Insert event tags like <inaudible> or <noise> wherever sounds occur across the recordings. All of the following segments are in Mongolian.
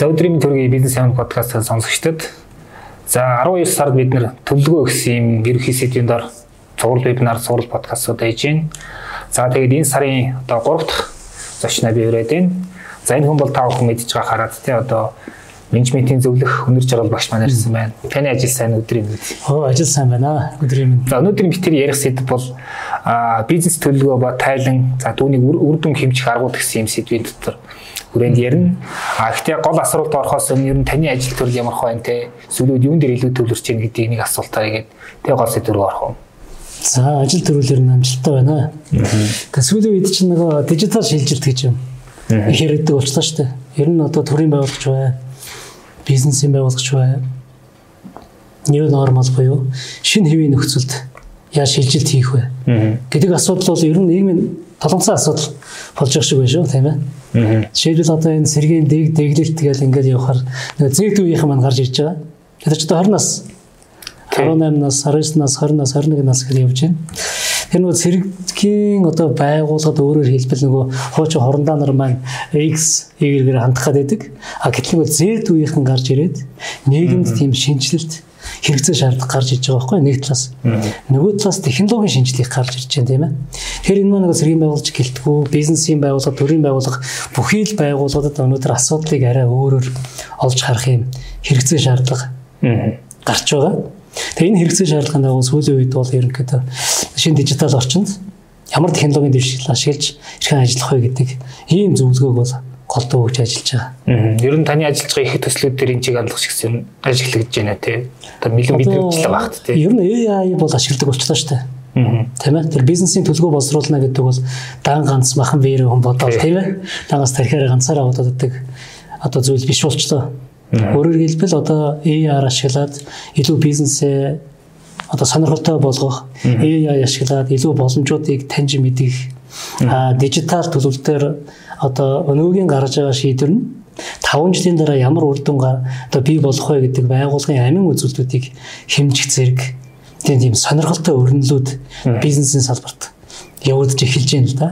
За өдрийн төргийн бизнес амин подкастын сонсогчдод за 12 сард бид нэр төлөвлөгөө гэсэн юм ерөнхий сэдвийн дор цуврал вебинар цуврал подкастууд хийж байна. За тэгээд энэ сарын одоо 3 дахь зочноо би өрөөд байна. За энэ хүн бол та бүхэн мэдж байгаа хараад тий одоо менежментийн зөвлөх өнөр жаргал багш маань ирсэн байна. Таны ажил сайн өдрийн мэд. Оо ажил сайн байна. Өдрийн мэд. За өнөөдөр бид ярих сэдв бол бизнес төлөвлөгөө ба тайлан за түүнийг үр дүн хэмжих аргууд гэсэн юм сэдвийн дотор хүрээнд ярина. А гэхдээ гол асуулт орохоос өмнө ер нь таны ажил төрөл ямар хөө те сүлүүд юун дээр илүү төвлөрч чинь гэдгийг нэг асуултаа игээд тэг гол сэдв рүү орох юм. За ажил төрөлөр нь амжилттай байна. Гэхдээ сүүлийн үед чинь нөгөө дижитал шилжилт гэж юм. Их яригддаг болчихлоо шүү дээ. Ер нь одоо төрийн байгуулагч бай, бизнесийн байгуулагч бай. New normal буюу шинэ хэвийн нөхцөлд яаж шилжилт хийх вэ гэдэг асуудал бол ер нь нийгмийн толгоцсон асуудал болж байгаа шиг байна шүү тийм ээ. Жишээлбэл одоо энэ сэргийн дэг дэглэлт тэгэл ингээд явахаар зээгд үеийнхэн маань гарч ирж байгаа. Тэр ч одоо 20 нас 18 нас 19 нас 20 нас 21 нас гэж явж байна. Тэр нөгөө сэргийн одоо байгууллагад өөрөөр хэлбэл нөгөө хуучин хорондоо нар маань X Y-гээр хандах гэдэг. А гэтэл нөгөө Z үеийнхэн гарч ирээд нийгэмд тийм шинжилэлт хэрэгцээ шаардлага гарч иж байгаа байхгүй нэг талаас. Нөгөө талаас технологийн шинжилгээ гарч ирж байна тийм ээ. Тэгэхээр энэ маань сэргийн байгуулж гэлтгүү, бизнесийн байгууллага, төрийн байгууллага бүхий л байгууллагуудад өнөөдөр асуудлыг арай өөрөөр олж харах юм хэрэгцээ шаардлага гарч байгаа. Тэгээ энэ хэрэгцээ шаардлагын дагуу сүүлийн үед бол ерөнхийдөө шинэ дижитал орчинд ямар технологийн дэвшил ашиглаж хэрхэн ажиллах вэ гэдэг ийм зөвлөгөөг бол голдуу өгч ажиллаж байгаа. Ер нь таны ажиллаж байгаа их төслүүд дээр энэ чиг хандлагч гэсэн ажиглагдж байна тий. Одоо нэлээд мэдрэгдлээ багт тий. Ер нь AI бол ашигладаг болчихлоо шүү дээ. Тийм ээ. Тэр бизнесийн төлгөө боловсруулна гэдэг бол дан ганц махан вэр хүн бодоод тийм ээ. Дангаас тархиараа ганцаараа бодоод одоо зүйл биш болчлоо. Өөрөөр хэлбэл одоо AI ашиглаад илүү бизнесээ одоо сонирхолтой болгох, AI ашиглаад илүү боломжуудыг таньж мэдэх, дижитал төлөвлөлтөөр одоо өнөөгийн гарч байгаа шийдвэр нь 5 жилийн дараа ямар үр дүн одоо бий болох вэ гэдэг байгууллагын амин үзүүлэлтүүдийг хэмжих зэрэг тийм тийм сонирхолтой өрнөлүүд бизнесийн салбарт явагдаж эхэлж байна л да.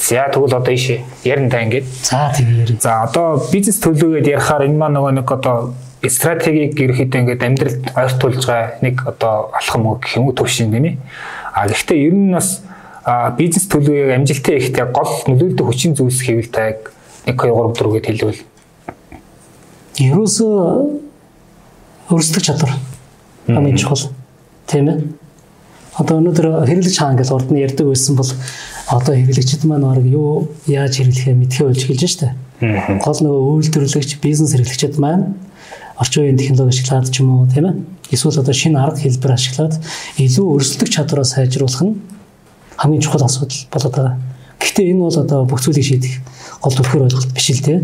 За тэгвэл одоо ишээ ярина та ингээд. За тийм ярина. За одоо бизнес төлөвлөгөөд ярихаар энэ маань нөгөө нэг одоо стратегийг ерөөхдөө ингээд амьдралд ойртуулж байгаа нэг одоо алхам гэх юм уу төвшин гэмий. А гэхдээ ер нь бас бизнес төлөвийг амжилттай ихтэй гол нөлөөлдөг хүчин зүйлс хэвэл таг 1 2 3 4 гэд хэлвэл. Ерөөсөө өрсөлдөх чадвар. Хамгийн чухал. Тийм ээ. Одоо өнөөдөр хэрэглэж хаан гэж урд нь ярьдаг байсан бол одоо хэрэглэгчид маань баг юу яаж хэрэглэхээ мэдхээ болж эхэлж штэ гол нөгөө үйлдвэрлэгч бизнес хэрэглэгчид маань орчин үеийн технологи ашиглаад ч юм уу тийм ээ. Эсвэл одоо шинэ арга хэлбэр ашиглаад илүү өрсөлдөх чадвараа сайжруулах нь хамгийн чухал асуудал болоод байгаа. Гэхдээ энэ бол одоо бүх зүйлийг шийдэх гол төрхөр ойлголт биш л те.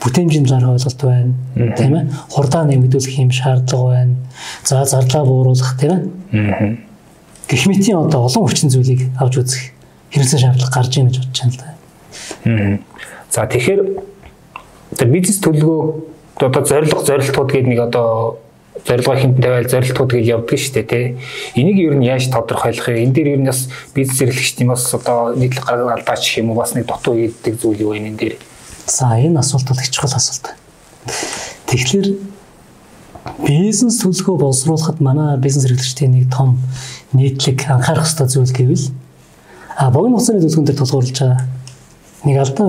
Бүтээмжийн зар ойлголт байна. Тийм ээ. Хурдаа нэмэгдүүлэх юм шаардлага байна. За зардлаа бууруулах тийм ээ. Гэх мэтийн одоо олон хүчин зүйлийг авч үзэх хэрэгцээ шаардлага гарч ийн гэж бодож байна л да. За тэгэхээр бизнес төлөвлөгөө одоо зорилго зорилтууд гэдэг нэг одоо зорилгоо хэмтэн тавиал зорилтууд гэж явдаг шүү дээ тий. Энийг ер нь яаж тодорхойлох вэ? Энэ дээр ер нь бас бизнес эрхлэгчдийн бас одоо нийтлэг гаргал алдаач гэх юм уу бас нэг дутуу гэдэг зүйл юу вэ энэ дээр? За энэ асуулт бол их чухал асуулт. Тэгэхээр бизнес төлөвлөгөө боловсруулахад манай бизнес эрхлэгчдийн нэг том нийтлэг анхаарах ёстой зүйл гэвэл а богино хугацааны төлөвлөгөөн дээр тулгуурлаж байгаа нэг алдаа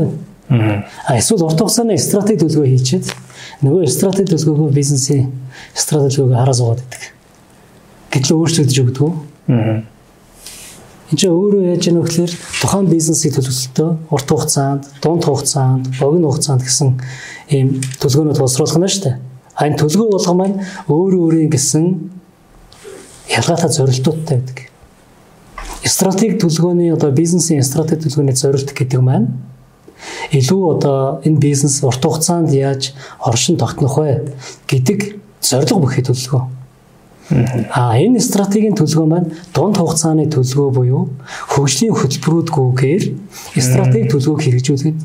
байна. А эсвэл урт хугацааны стратеги төлөвлөгөө хийчихэд нөгөө стратеги төлөвлөгөөгөө бизнесийн стратеги төлөвлөгөөгөө хараа суугаад байдаг. Гэтэл өөрчлөгдөж өгдөг. Аа. Энд чинь өөрөө яаж яах вэ гэхээр тухайн бизнесийн төлөвлөлтөө урт хугацаанд, дунд хугацаанд, богино хугацаанд гэсэн ийм төлөвлөгөөнүүд боловсруулах нь шүү дээ. А энэ төлөвлөгөө болгон маань өөрөө өөрийн гэсэн ялгаатай зорилтуудтай байдаг. Стратеги төлөвлөгөөний одоо бизнесийн стратеги төлөвлөгөөний зорилт гэдэг маань илүү одоо энэ бизнес урт хугацаанд яаж оршин тогтнох вэ гэдэг зорилго бүхий төлөвлөгөө. А энэ стратегийн төлөвлөгөө маань дунд хугацааны төлөвлөгөө буюу хөгжлийн хөтөлбөрүүдгүйгээр стратеги төлөвлөгөөг хэрэгжүүлэхэд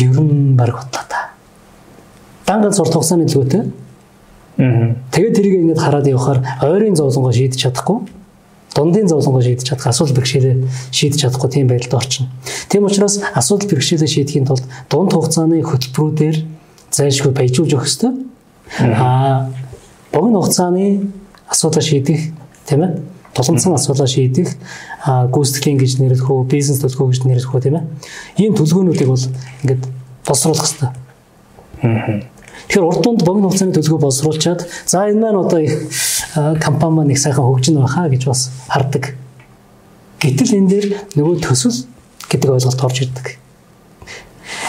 ер нь баг бодлоо та. Дангац урт хугацааны төлөвлөгөөтэй. Тэгээд тэрийг ингээд хараад явахаар ойрын зовлонгоо шийдэж чадахгүй дундын зовлонгоо шийдэж чадах асуудал бэрхшээлээ шийдэж чадахгүй тийм байдалд орчно. Тийм учраас асуудал бэрхшээлээ шийдэхийн тулд дунд хугацааны хөтөлбөрүүдээр зайлшгүй баяжуулж өгөх хэрэгтэй. Аа богино хугацааны асуудал шийдэх тийм ээ тулгымцсан асуудал шийдэх гүйцэтгэлийн гэж нэрлэх үү бизнес төлөвлөгөө гэж нэрлэх үү тийм ээ ийм төлөвлөгөөнүүдийг бол ингээд боловсруулах хэрэгтэй. Тэгэхээр урд тунд богино хугацааны төлөвлөгөө боловсруулчаад за энэ маань одоо компани маань их сайхан хөгжинө байхаа гэж бас хардаг. Гэтэл энэ дээр нөгөө төсөл гэдэг ойлголт орж ирдэг.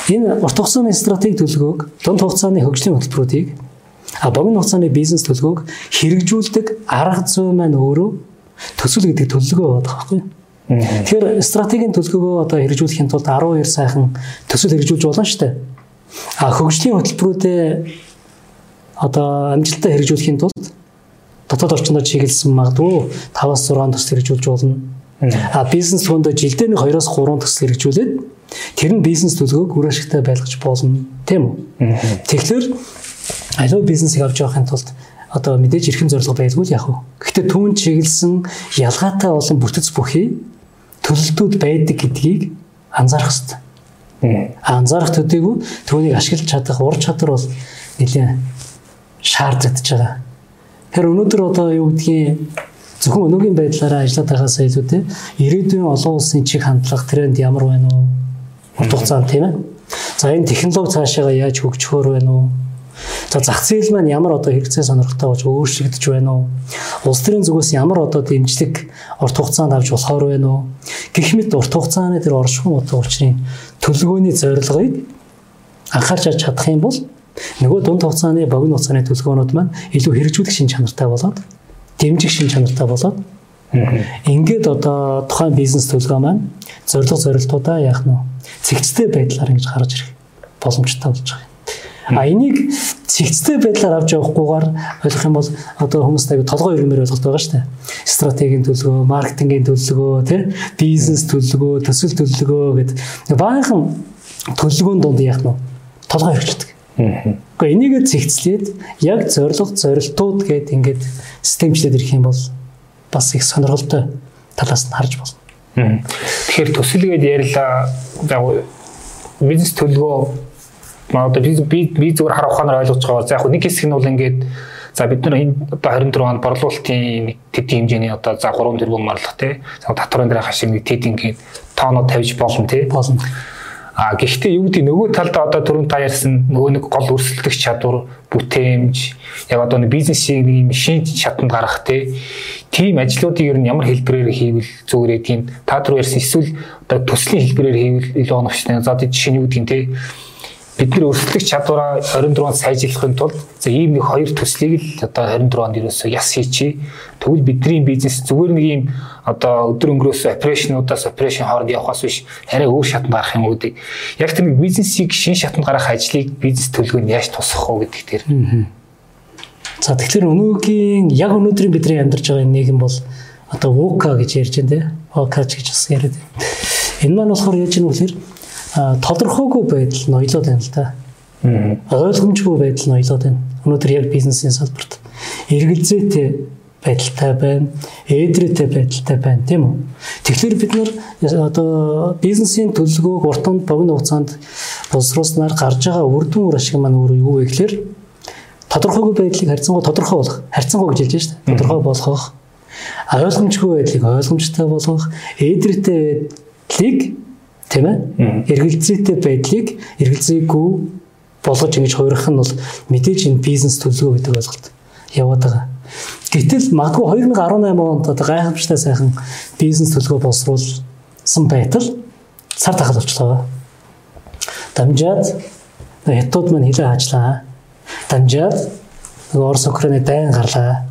Энэ урт хугацааны стратеги төлөвлөгөөг дунд хугацааны хөгжлийн хөтөлбөрүүдийг а богино хугацааны бизнес төлөвлөгөөг хэрэгжүүлдэг арга зүй маань өөрөө төсөл гэдэг төлөвлөгөө байдаг байхгүй юу? Тэгэхээр стратегийн төлөвлөгөөгөө одоо хэрэгжүүлэхийн тулд 12 сайхан төсөл хэрэгжүүлж болно шүү дээ. А хөгжлийн хөтөлбөрүүдээ одоо амжилттай хэрэгжүүлэхийн тулд дотоод орчиндөө чиглэсэн магадгүй 5-6 төсөл хэрэгжүүлж болно. А бизнес төлөвөндөө жилдээ нэг 2-3 төсөл хэрэгжүүлээд тэр нь бизнес төлөвөөг үр ашигтай байлгаж болно тийм үү? Тэгэхээр аливаа бизнесийг авч явахын тулд одоо мэдээж эрхэм зорилго байлгүй л яг уу. Гэхдээ түүн чиглэсэн ялгаатай олон бүтэц бүхий төлөлтүүд байдаг гэдгийг анзаарах хэрэгтэй. Анзаарах төдийгүй түүнийг ашиглаж чадах ур чадвар бол нэлээд шаардлагатай байгаа. Тэгэхээр өнөөдөр одоо юу гэдгийг зөвхөн өнөөгийн байдлаараа ажиллаад байгаас илүү те ирээдүйн олон улсын чиг хандлага тренд ямар байна уу? Урт хугацаанд тийм ээ. За энэ технологи цаашаа яаж хөгжөхөөр байна уу? За зах зээл маань ямар одоо хэрэгцээ сонирхолтой болж өөрчлөгдөж байна уу? Улс төрийн зүгээс ямар одоо дэмжлэг урт хугацаанд авч болохоор байна уу? Гэх мэт урт хугацааны тэр оршихуй утга учирын төлөвлөгөөний зорилгыг анхаарч авч чадах юм бол нөгөө дунд хугацааны богино хугацааны төлөвлөгөөнүүд маань илүү хэрэгжүүлэх шин чанартай болоод дэмжих шин чанартай болоод ингээд одоо тухайн бизнес төлөвлөгөө маань зорилго зорилтуудаа яах нь цэгцтэй байдлаар ингэж гарч ирэх боломжтой болж байгаа. А энийг цэгцтэй байдлаар авч явахгүйгээр ойлгох юм бол одоо хүмүүс аяг толгой ирмээр ойлголт байгаа шүү дээ. Стратегийн төлөвлөгөө, маркетингийн төлөвлөгөө, тий бизнес төлөвлөгөө, төсөл төлөвлөгөө гэдэг баахан төлөвлөгөөнд донд яах нь толгой ирчихдэг. Гэхдээ энийг цэгцлээд яг зорилго, зорилтууд гэдэг ингээд системчлээд ирэх юм бол бас их сонирхолтой талаас нь харж болно. Тэгэхээр төсөлгээд ярьлаа. Бизнес төлөвлөгөө одоо би би зүгээр харах ухаанаар ойлгож байгаа. За яг нэг хэсэг нь бол ингээд за бид нар энэ одоо 24 онд борлуулалтын тэдний хэмжээний одоо за 3 тэрбум марлах тий. За татварын дээр хашиг нэг тэд ингээд тооноо тавьж болно тий. Болно. А гэхдээ юу гэдэг нөгөө талдаа одоо түрүүн та ярьсан нөгөө нэг гол өрсөлдөх чадвар, бүтээмж, яг одоо нэг бизнесийг нэг юм шин шатанд гаргах те тийм ажлуудыг ер нь ямар хэлбэрээр хийвэл зүгээр гэдгийг та түр ярьсан эсвэл одоо төслийн хэлбэрээр хийвэл илүү оновчтой. За тийм жишээ нь юу гэдгийг те бидний өрсөлдөх чадвараа 24-нд сайжруулахын тулд за ийм нэг хоёр төслийг л одоо 24-нд ерөөсөө яс хийчи. Тэгвэл бидний бизнес зүгээр нэг ийм одоо өдөр өнгөрөөсөө операшнуудаас операшн хооронд явахаас биш арай өөр шатанд гарах юм үүдийг. Яг тэр нэг бизнесийг шин шатанд гаргах ажлыг бизнес төлөвөнд яаж тусах вэ гэдэг тэр. За тэгэхээр өнөөгийн яг өнөөдрийн бидний амьдарч байгаа нийгэм бол одоо ВУКА гэж ярьж байна те. ВУКА гэж бас яриад. Энэ маань болохоор яаж юм вэ гэхээр тодорхойгүй байдал ноёлоод байна л да. Ойлгомжгүй байдал ноёлоод байна. Өнөөдөр яг бизнесийн салбарт эргэлзээтэй байдалтай байна, ээдрээтэй байдалтай байна, тийм үү? Тэгэхээр бид нар одоо бизнесийн төлөвлөгөөг урт тунд богино хугацаанд боловсруулснаар гарч байгаа үр дүн үр ашиг маань өөрөө юу вэ гэхээр тодорхойгүй байдлыг харьцангуй тодорхой болгох, харьцангуй гэж хэлж байна шүү дээ. Тодорхой болгох, ойлгомжгүй байдлыг ойлгомжтой болгох, ээдрээтэй байдлыг тийм ээ эргэлзээтэй байдлыг эргэлзээгүй болгож ингэж хуурах нь бол мэдээж энэ бизнес төлөвлөгөө гэдэг ойлголт яваад байгаа. Гэтэл магадгүй 2018 онд одоо гайхамшигтай сайхан бизнес төлөвлөгөө боловсруулсан байтал цар тахал болчихлоо. Дамжаад хятад маань хилээ хаажлаа. Дамжаад Орос Украины дайн гарлаа.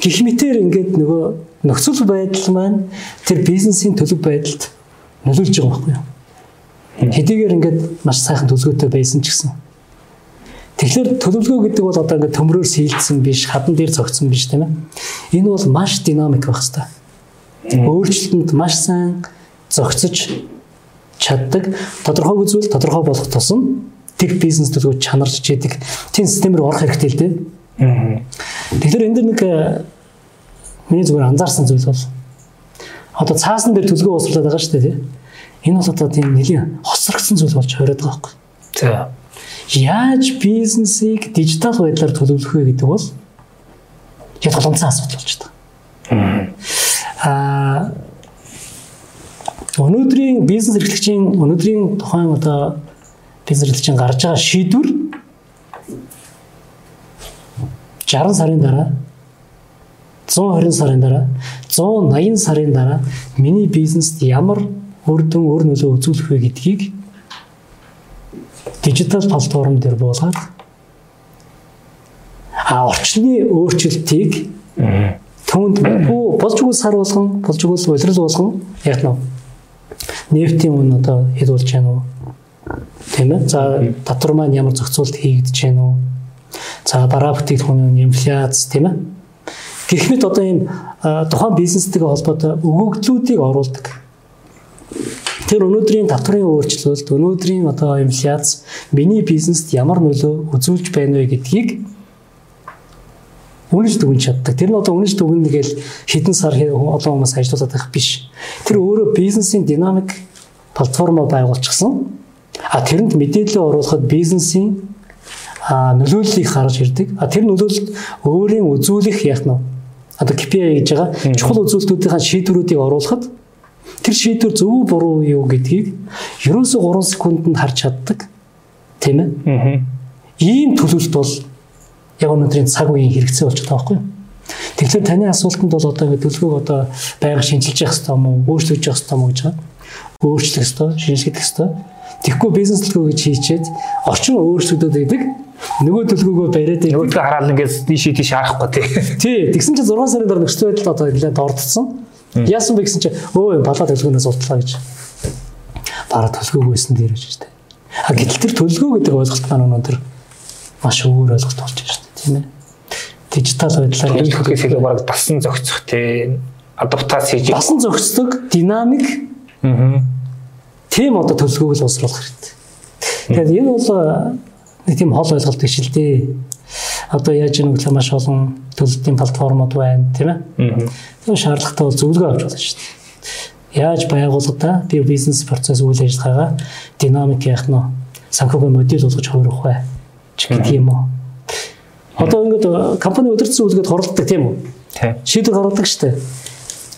Гэх мэтэр ингээд нөгөө нөхцөл байдал маань тэр бизнесийн төлөв байдалд нөлөөлж байгаа байхгүй юу? Хэдийгээр ингээд маш сайхан төлөвлөгөөтэй байсан ч гэсэн. Тэгэхээр төлөвлөгөө гэдэг бол одоо ингээд төмрөөр сийлдсэн биш, хадан дээр зогцсон биш тийм ээ. Энэ бол маш динамик байх хэвээр. Өөрчлөлтөнд маш сайн зогцож чаддаг. Тодорхой үзвэл тодорхой болох тусам тэг бизнес төлөвлөгөө чанарч чийдэг. Тийм системээр орох хэрэгтэй л дээ. Тэгэхээр энэ дэр нэг э, миний зүгээр анзаарсан зүйл бол одоо цаасан дээр төлөвлөгөө уусруулад байгаа шүү дээ тийм Энэ бол одоо тийм нэлийн хоцрогдсон зүйл болж хориод байгаа байхгүй. За. Яаж бизнесийг дижитал байдлаар төлөвлөх вэ гэдэг бол яг толгомцсон асуудал болж байна. Аа өнөөдрийн бизнес эрхлэгчийн өнөөдрийн тухайн одоо бизнес эрхлэгчийн гарч байгаа шийдвэр 60 сарын дараа 120 сарын дараа 180 сарын дараа миний бизнест ямар үр дүн өр нөлөө үзүүлэх вэ гэдгийг дижитал платформ дээр буулгаад а орчны өөрчлөлтийг түүнд болж өгөх сар болгон болж өгөх улирал болгон яг нь нефтийн үн одоо хэд болж байна уу? Тийм ээ за татвар маань ямар зохицуулт хийгдэж байна уу? За бараа бүтээгдэхүүний инфляц тийм ээ гэх мэт одоо ийм тухайн бизнестэйгээ холбоотой өгөгдлүүдийг оруулдаг тэр өнөөдрийн татврын өөрчлөлт өнөөдрийн одоо инфляц миний бизнест ямар нөлөө үзүүлж байна вэ гэдгийг үнэж дүгнж чаддаг. Тэр нь одоо үнэж дүгнэ гээл хэдэн сар олон хүмүүс ажиллаад байх биш. Тэр өөрөө бизнесийн динамик платформоо байгуулчихсан. А тэрэнд мэдээлэл оруулахад бизнесийн нөлөөллийг харж ирдэг. А тэр нөлөөлөлд өөрийн үзүүлэх яах нь одоо KPI гэж байгаа чухал үзүүлэлтүүдийн шийдвэрүүдийг оруулахад тэр шийдвэр зөв буруу юу гэдгийг ерөөсө 3 секундэд харж чаддаг. Тийм ээ. Аа. Ийм төлөвлөлт бол яг өнөөдрийн цаг үеийн хэрэгцээ болчиход байгаа байхгүй юу? Тэгэхээр таны асуултанд бол одоо ингэ төлөвлөгөөг одоо байнга шинжилж явах хэрэгтэй юм уу? Өөрчлөж явах хэрэгтэй юм уу гэж байна. Өөрчлөх хэрэгтэй, шинжилгэх хэрэгтэй. Тэгэхгүй бизнес төлөвлөгөө гэж хийчээд орчин өөрчлөлтүүд байдаг. Нөгөө төлөвлөгөөгөө бариад нөгөөдгөө хараад ингээд тийш тийш харахгүй тий. Тий. Тэгсэн чинь 6 сарын дараа нөхцөл байдал одоо нэлээд ордсон. Яасан бэ гэсэн чинь өө балаа төлөвлөгөөнөөс уртлаа гэж. Бараа төлөвлөгөөгөөсөн дээр гэж байна. А гэтэл тэр төлөвлөгөө гэдэг ойлголт маань өнөөдөр маш өөр ойлголт болж байна дээ тийм ээ. Дижитал байдлаар хэлхээс илүү бараг дасан зохицох тий адаптац хийж дасан зохицдог динамик аа тийм одоо төлөвлөгөөг л усруулах хэрэгтэй. Тэгэхээр энэ бол нэг тийм хол ойлголт биш л дээ. Одоо яаж яах вэ маш олон төлөлтийн платформуд байна тийм ээ. Тийм шаардлагатай бол зөвлөгөө авч болно шүү дээ. Яаж байгууллагада би бизнес процесс үйл ажиллагаагаа динамик яах нь санхүүгийн модель болгож хувирах вэ? гэдэг юм уу? Одоо ингээд компани өдөрцөн үлгээд хорлдог тийм үү? Тийм. Шийдвэр гаргадаг штэ.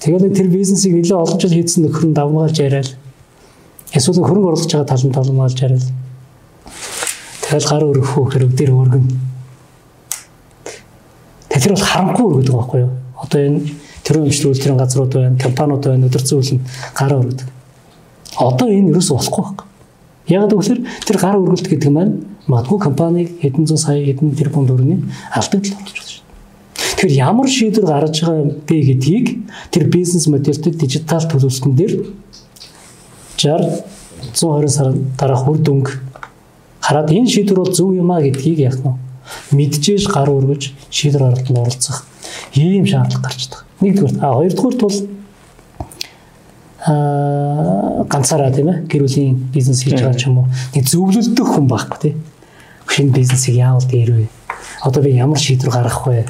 Тэгээд тэр бизнесийг нэлээд олон жил хийсэн нөхөр нь давмгаалж яриад эсвэл хөрөнгө оруулж байгаа тал нь талмгаалж яриад тэгэл гар өргөхөө хэрэг дээр өргөн. Тэр бол харанхуй өргөдөг байхгүй юу? Одоо энэ тэрүүн имчилүүлэлтийн газрууд байна, компаниуд байна, өдөрцөн үйл нь гараа өргөдөг. Одоо энэ ерөөсөө болохгүй байна. Яг гэвэл тэр гар өргөлт гэдэг нь маань магадгүй компаниг хэдэн зуун сая хэдэн тэрбум төгрөгийн алдагдал болж байна. Тэгэхээр ямар шийдвэр гаргаж байгаа бэ гэдгийг тэр бизнес модельтэй дижитал төлөвлөлтөн дээр 60 120 сар дараах үр дүнг хараад энэ шийдвэр бол зөв юм а гэдгийг яах нь мэдчихэж гар өргөж шийдвэр гаргалтанд оролцох. Ийм шаардлага гарч байгаа. Нэгдүгээр а хоёрдугаарт бол аа ганцаараа тийм ээ гэр бүлийн бизнес хийж байгаа ч юм уу нэг зөвлөлдөх хүн байхгүй тийм шинэ бизнесийг яавал дээр вэ одоо би ямар шийдвэр гаргах вэ?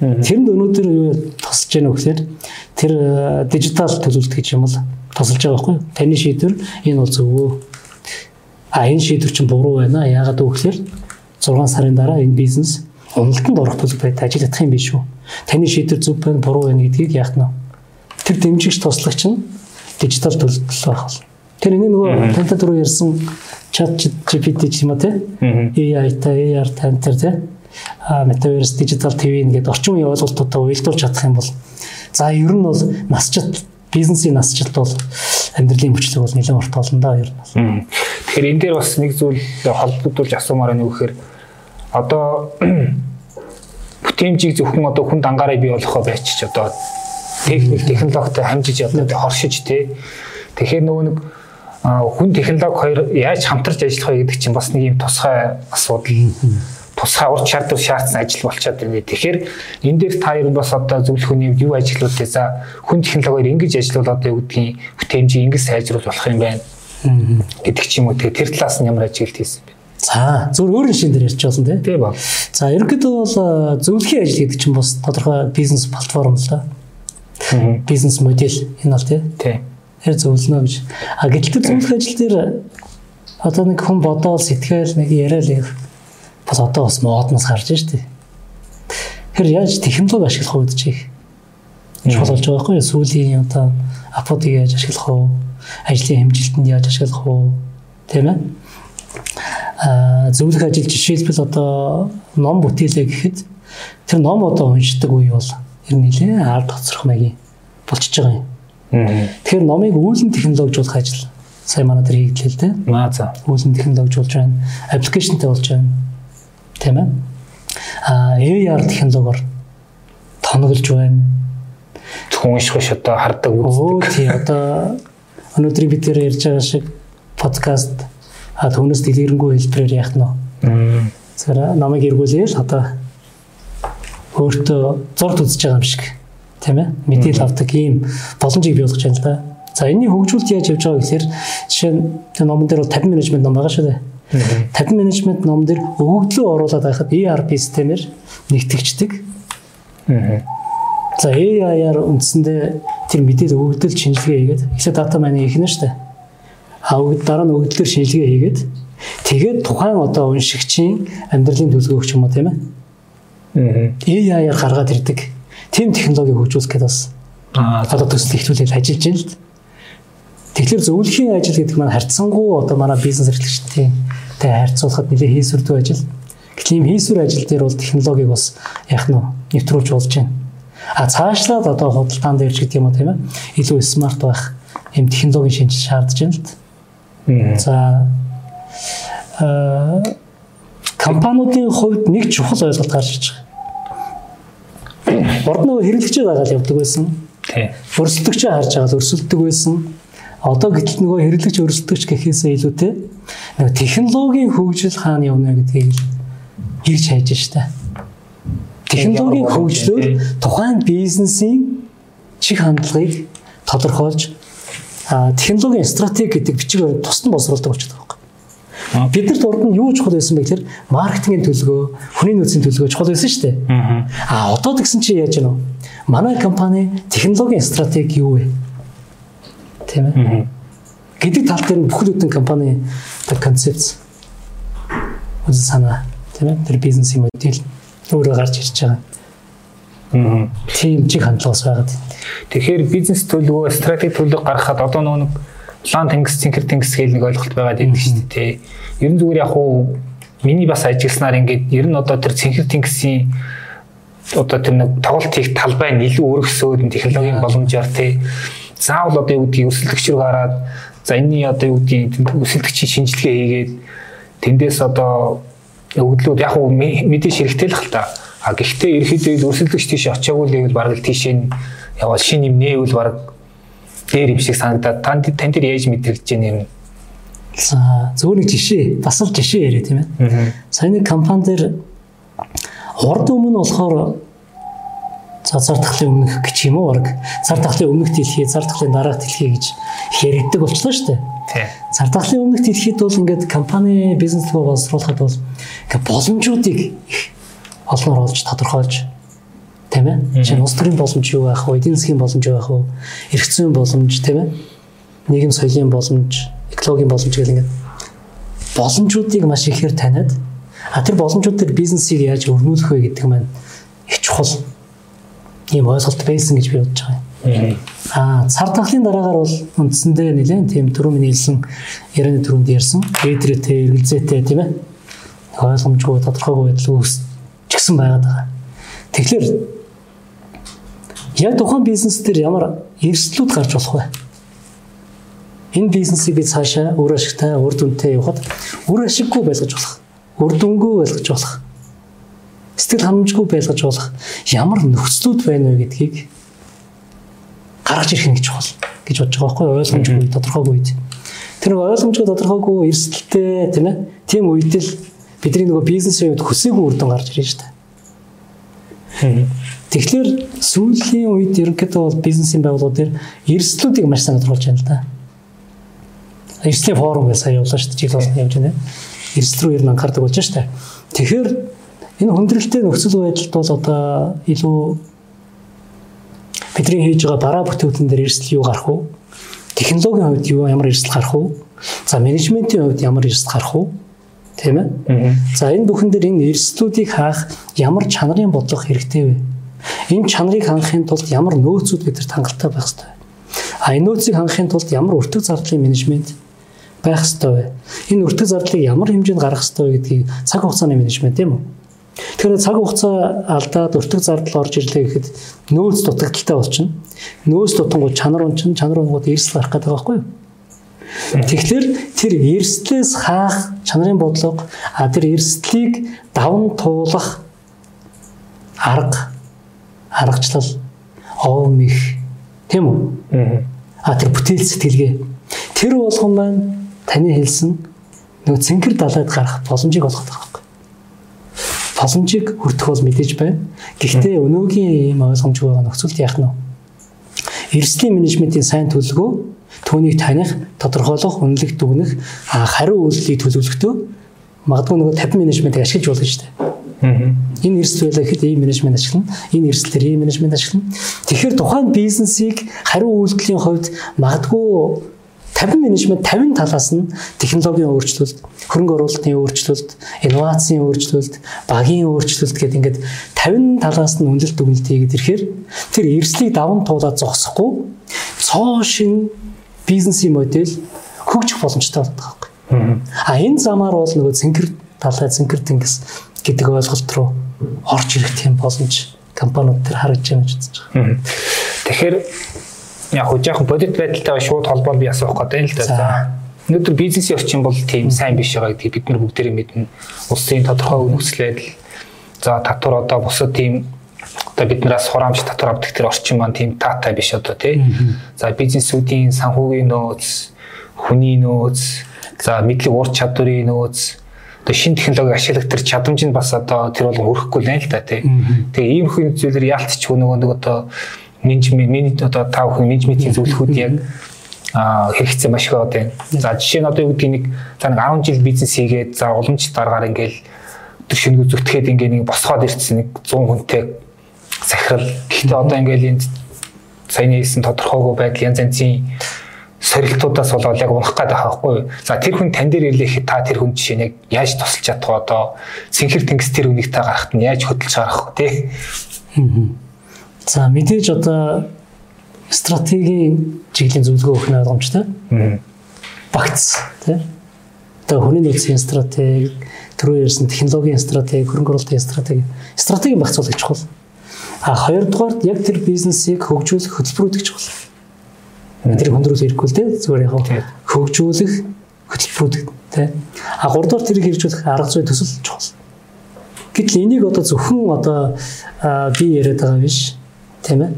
Тэрэнд өнөөдөр юу байна вэ гэхээр тэр дижитал төлөвлөлт гэж юм бол тусалж байгаа байхгүй таны шийдвэр энэ бол зөвөө а энэ шийдвэр чинь буруу байна яагаад вэ гэхээр 6 сарын дараа энэ бизнес уналтанд орох төлөвлөлт ажил ядах юм биш үү таны шийдвэр зөв байна буруу байна гэдгийг яах нь тэр дэмжигч туслагч нь дижитал төлөвлөлт байх бол. Тэр энэ нөгөө тантай дөрөв ярьсан чат GPT ч юм уу те. AI та AR тантер те. А metaverse digital TV ингээд орчин үеийн ойлголтуудаа уялдуулж чадах юм бол за ер нь бол насчилт бизнесийн насчилт бол амьдралын хүчлэг бол нэлээд урт болно да ер нь. Тэгэхээр энэ дээр бас нэг зүйл холбогдуулж асуумаар байна юу гэхээр одоо <clears throat> бүтээмжийг зөвхөн одоо хүн дангаараа бий болохоо байчих одоо техник технологитой хамжиж одоо хоршиж тий. Тэгэхээр нөгөө нэг хүн технологи хоёр яаж хамтарч ажиллах вэ гэдэг чинь бас нэг юм тусгай асуудал тусгай ур чадвар шаардсан ажил болчиход байна. Тэгэхээр энэ дээр та ер нь бас одоо зөвлөх хүний юу ажиглуулъя за хүн технологиор ингэж ажиллавал одоо юу гэдгийг бүтээмжийг ингэж сайжруулах болох юм байна гэдэг ч юм уу. Тэр талаас нь ямар ажиглалт хийсэн бэ? За зөвхөн өөрийн шин дээр ярьж байсан тийм. Тийм ба. За ерөнхийдөө бол зөвлөхийн ажил гэдэг чинь бас тодорхой бизнес платформ л да бизнес модель энэ бол тий. Тий. Тэр зөвлөнө гэж. А гэтэл зөвлөх ажил дээр одоо нэг хүн бодоол сэтгэл нэг яриад яг бас одоо бас модноос гарч штэ. Тэр яаж технологи ашиглах үед чих чухал болж байгаа байхгүй? Сүүлийн одоо аподыг яаж ашиглах вэ? Ажлын хэмжилтэнд яаж ашиглах вэ? Тийм ээ? Аа зөвлөх ажил жишээлбэл одоо ном бүтээлээ гэхэд тэр ном одоо уншдаг үе бол ер нь нэлээ ард хоцрох маягийн болчихж байгаа юм. Тэгэхээр номыг үүлэн технологижуулах ажил сая манай тэр хийгдлээ л дээ. Маа за. Үүлэн технологижуулж байна. Аппликейшнтэй болж байна. Тийм ээ. Аа AR технологиор тоноглож байна. Хүн гош одоо хардаг үздэг. тий одоо өнөөдрийн бид нэр ярьж байгаа шиг подкаст түүнээс дэлгэрэнгүй хэлбэрээр яах нь вэ? Тэгэхээр намайг эргүүлээл одоо өөртөө зурд үзэж байгаа юм шиг тийм ээ мэдээлэл авдаг ийм боломжийг бий болгож байна л да. За энэний хөгжүүлэлт яаж явж байгаа гэхээр жишээ нь номон дээр бол 50 менежмент ном байгаа шүү дээ. 50 менежмент ном дээр өгөгдлөө оруулаад байхад ERP системээр нэгтгэгчдэг. Мм. За AI-аар үндсэндээ тэр мэдээлэл өгөгдөл шинжилгээ хийгээд эхлээд дата майнинг хийх нь шүү дээ. Дараа нь өгөгдлөөр шинжилгээ хийгээд тэгээд тухайн одоо уншигчийн амьдралын төлөвлөгөө ч юм уу тийм ээ. AI-аар гаргаад ирдэг. Тим технологи хөгжүүлэх гэдэг бас Аа одоо төсөл ихтүүлээд ажиллаж байна л д. Тэгэхээр зөвлөхийн ажил гэдэг маань харьцангуй одоо манай бизнес эрхлэгчдийн тэ харьцуулахад нэлээ хийсвэрдүү ажил. Гэтэл ийм хийсвэр ажил дээр бол технологиг бас яах нь нэвтрүүлж болж байна. А цаашлаад одоо худалдаан дээр ч гэдэг юм уу тийм ээ илүү смарт байх ийм технологийн шинжил шаардж байна л д. За э компаниудын хувьд нэг чухал ойлголт гарч байгаа. Урд нь хэрэглэгчээ дагаад явдаг байсан. Тий. Өрсөлдөгчөө харж байгаа өрсөлддөг байсан. Одоо гэтэл нөгөө хэрэглэгч өрсөлдөгч гэхээсээ илүүтэй нөгөө технологийн хөгжил хаана явна гэдгийг ирж хайж штэ. Технологийн хөгжлөөр тухайн бизнесийн чих хандлагыг тодорхойлж технологийн стратеги гэдэг бичиг баримт тусдан боловсруулдаг болчиход байгаа юм. Биднэрт урд нь юу чухал байсан бэ гэхээр маркетингийн төлөвлөгөө, хүний нөөцийн төлөвлөгөө чухал байсан шүү дээ. Мм. А одоо тэгсэн чи яаж вэ? Манай компани технологийн стратеги юу вэ? Ээ. Мм. Гэдэг тал дээр нь бүхэл бүтэн компани концепц үзэл санаа тийм ээ тэр бизнесийн модель өөрөө гарч ирж байгаа. Тийм чиг хандлагаас байгаад. Тэгэхээр бизнес төлөвөө стратеги төлөв гаргахад одоо нөгөө нэг план тэнгис цэнхэр тэнгис гэл нэг ойлголт байгаад байдаг шүү дээ. Ер нь зүгээр яг уу миний бас ажилласнаар ингээд ер нь одоо тэр цэнхэр тэнгисийн одоо тэр нэг тоглолт хийх талбай нь илүү өргөсөөд технологийн боломжоор тий заавал одоо юу гэдгийг өсөлтөгч рүү гараад за энэний одоо юу гэдгийг өсөлтөгчийн шинжилгээ хийгээд тэндээс одоо өгдлүүд яг уу мэдээж хэрэгтэй л та. А гэхдээ ерөөхдөө л өсөлтөгч тийш очиагүй л гэвэл бараг л тийшээ нь явал шин юм нээвэл бараг дээр юм шиг санагдаад танд тань дээр яаж мэдрэгдэж байна юм. За зөвхөн нэг жишээ, бас л жишээ яриа тийм ээ. Сайн нэг компани дээр урд өмнө болохоор за зар тахлын өмнөх гэж юм уу баг. Зар тахлын өмнөх дэлхий, зар тахлын дараах дэлхий гэж их яригддаг болчихлоо шүү дээ. Тий. Зар тахлын өмнөх дэлхийд бол ингээд компани бизнес рүү боловсруулахад бол ингээд боломжуудыг их олноор олж тодорхойлж тийм ээ. Жишээ нь улс төрийн боломж юу байх вэ? Эдийн засгийн боломж юу байх вэ? Эрх зүйн боломж тийм ээ. Нийгэм соёлын боломж, экологийн боломж гэх ингээд боломжуудыг маш ихээр таниад а тэр боломжууд дээр бизнесийг яаж өрнүүлэх вэ гэдэг маань их чухал ийм ойлголт байсан гэж би бодож байгаа юм. Аа цар тахлын дараагаар бол үндсэндээ нэлээд тийм түрүү миний хэлсэн ярианы түрүүнд ярьсан эдрэтэ эргэлзээтэй тийм ээ ойлгомжгүй тодорхойгүй байдал үүсчихсэн байгаад байгаа. Тэгэхээр яг тухайн бизнес дээр ямар эрсдлүүд гарч болох вэ? Энэ бизнесийг би цаашаа үр ашигтай, үр дүнтэй явахад үр ашиггүй байлгаж болох, үр дүнгүй байлгаж болох, сэтгэл ханамжгүй байлгаж болох ямар нөхцлүүд байна вэ гэдгийг гаргаж ирэх нь чухал гэж бодож байгаа байхгүй ойлгомжгүй тодорхойгүй үед. Тэр ойлгомжгүй тодорхойгүй эрсдэлтэй тийм ээ. Тийм үед л бидний нөгөө бизнесийн үед хүсээгүй үр дүн гарч шүү дээ. Тэгэхээр сүүлийн үед ерөнхийдөө бол бизнесийн байгууллагууд дээр эрсдлүүдийг маш сайн тодорхойлж байна л да. Эрсдлийн форум гэж сая явуулсан шүү дээ. Жил болсон явж байна. Эрсдэл рүү ер нь анхаардаг болж дээ. Тэгэхээр энэ хүндрэлтэй нөхцөл байдалд бол одоо илүү бидний хийж байгаа бараа бүтээвтэн дээр эрсдэл юу гарах вэ? Технологийн хувьд юу ямар эрсдэл гарах вэ? За менежментийн хувьд ямар эрсдэл гарах уу? Тийм ээ. За энэ бүхэн дээр энэ эрсдлүүдийг хаах ямар чанарын бодлого хэрэгтэй вэ? Энэ чанарыг хангахын тулд ямар нөөцүүд бидэрт хангалттай байх ёстой вэ? А энэ нөөцийг хангахын тулд ямар өртөг зардлын менежмент байх ёстой вэ? Энэ өртөг зардлыг ямар хэмжээнд гаргах ёстой вэ гэдгийг цаг хугацааны менежмент тийм үү? Тэгэхээр цаг хугацаа алдаад өртөг зардал орж ирлээ гэхэд нөөц дутагдaltaй болчихно. Нөөц дутангууд чанар унчин, чанар унгууд эрсдэл гарах гэдэг байхгүй юу? Тэгэхээр тэр эрсдлээс хаах чанарын бодлого а тэр эрсдлийг даван туулах арга аргачлал овмих тийм үү? А тэр бүтээл сэтгэлгээ тэр болгон маань таны хэлсэн нөгөө цэнхэр далайд гарах боломжийг олгох байгаа боломжийг хүртэх бол мэдээж байна. Гэхдээ өнөөгийн ийм ойлгомжгүй байгаа нөхцөлд яах нь вэ? Эрсдлийн менежментийн сайн төлөвлөгөө түүнийг таних, тодорхойлох, үнэлэх, дүгнэх, хариу үйлдэлийг төлөвлөхдөө магадгүй нөгөө 50 менежментийг ашиглаж болно шүү дээ. Энэ эрсдэл байлаа гэхэд ийм менежмент ашиглана. Энэ эрсдэлээр ийм менежмент ашиглана. Тэгэхээр тухайн бизнесийг хариу үйлдэлийн хувьд магадгүй 50 менежмент 50 талаас нь технологийн өөрчлөлт, хөрөнгө оруулалтын өөрчлөлт, инновацийн өөрчлөлт, багийн өөрчлөлт гэдэг ингээд 50 талаас нь үнэлт дүгнэлт хийгээд ирэхээр тэр эрсдлийг даван туулаад зогсохгүй цоо шин бизнесийн модель хөгжих боломжтой болдог байхгүй. А энэ замаар бол нөгөө цэнхэр талай цэнхэр тэнгис гэдэг ойлголт руу орж ирэх тийм боломж компаниуд төр харагдж байна гэж үзэж байгаа. Тэгэхээр яг хөө жоохон бодит байдалтай шууд холбоол би асуух гэдэг л да. Өнөөдөр бизнесийн орчин бол тийм сайн биш байгаа гэдгийг бид нар бүгдээрээ мэднэ. Улсын тодорхой нөхцөл байдал за татвар одоо бусад тийм одоо биднээс хураамж татвар авдаг тэр орчин маань тийм таатай биш одоо тий. За бизнесүүдийн санхүүгийн нөөц, хүний нөөц, за мэдлэг ур чадварын нөөц одоо шин технологи ашиглах тэр чадамж нь бас одоо тэр бол өрөхгүй л л да тий. Тэгээ ийм хүн зүйлээр яалтч нөгөө нэг одоо менежмент менежмент одоо тав хүн менежментийн зөвлөхүүд яг хэрэгцээ маш их одоо. За жишээ нь одоо юу гэдгийг нэг за нэг 10 жил бизнес хийгээд за уламж дараагаар ингээл өдөр шинэ зүтгэхэд ингээ нэг босгоод ирсэн нэг 100 хүнтэй захирал. Гэхдээ одоо ингээл энэ саяны хэлсэн тодорхойгүй байдал янз янзын сорилтуудаас болоод яг унах гээд байгаа байхгүй юу. За тэр хүн тань дээр ирлээ гэхэд та тэр хүн жишээ нь яг яаж тусалж чадах вэ одоо цэнхэр тэнгис тэр үнийг та гарахт нь яаж хөдөлж гарах вэ тий. За мэдээж одоо стратегийн чиглэлийн зөвлөгөө өгөх нь ойлгомжтой. Багц тий. Одоо хүний нөөцийн стратеги, түрүү ярьсан технологийн стратеги, хөрөнгө оруулалтын стратеги, стратегийн багц бол гэж чухал. А хоёрдугаард яг тэр бизнесийг хөгжүүлэх хөтөлбөрүүд гэж чухал. Тэр хүндрүүл ирэхгүй л тий. Зүгээр яг хөгжүүлэх хөтөлбөрүүд тий. А гуравдугаар тэрийг хэрэгжүүлэх арга зүй төсөл чухал. Гэтэл энийг одоо зөвхөн одоо би яриад байгаа биш тийм ээ.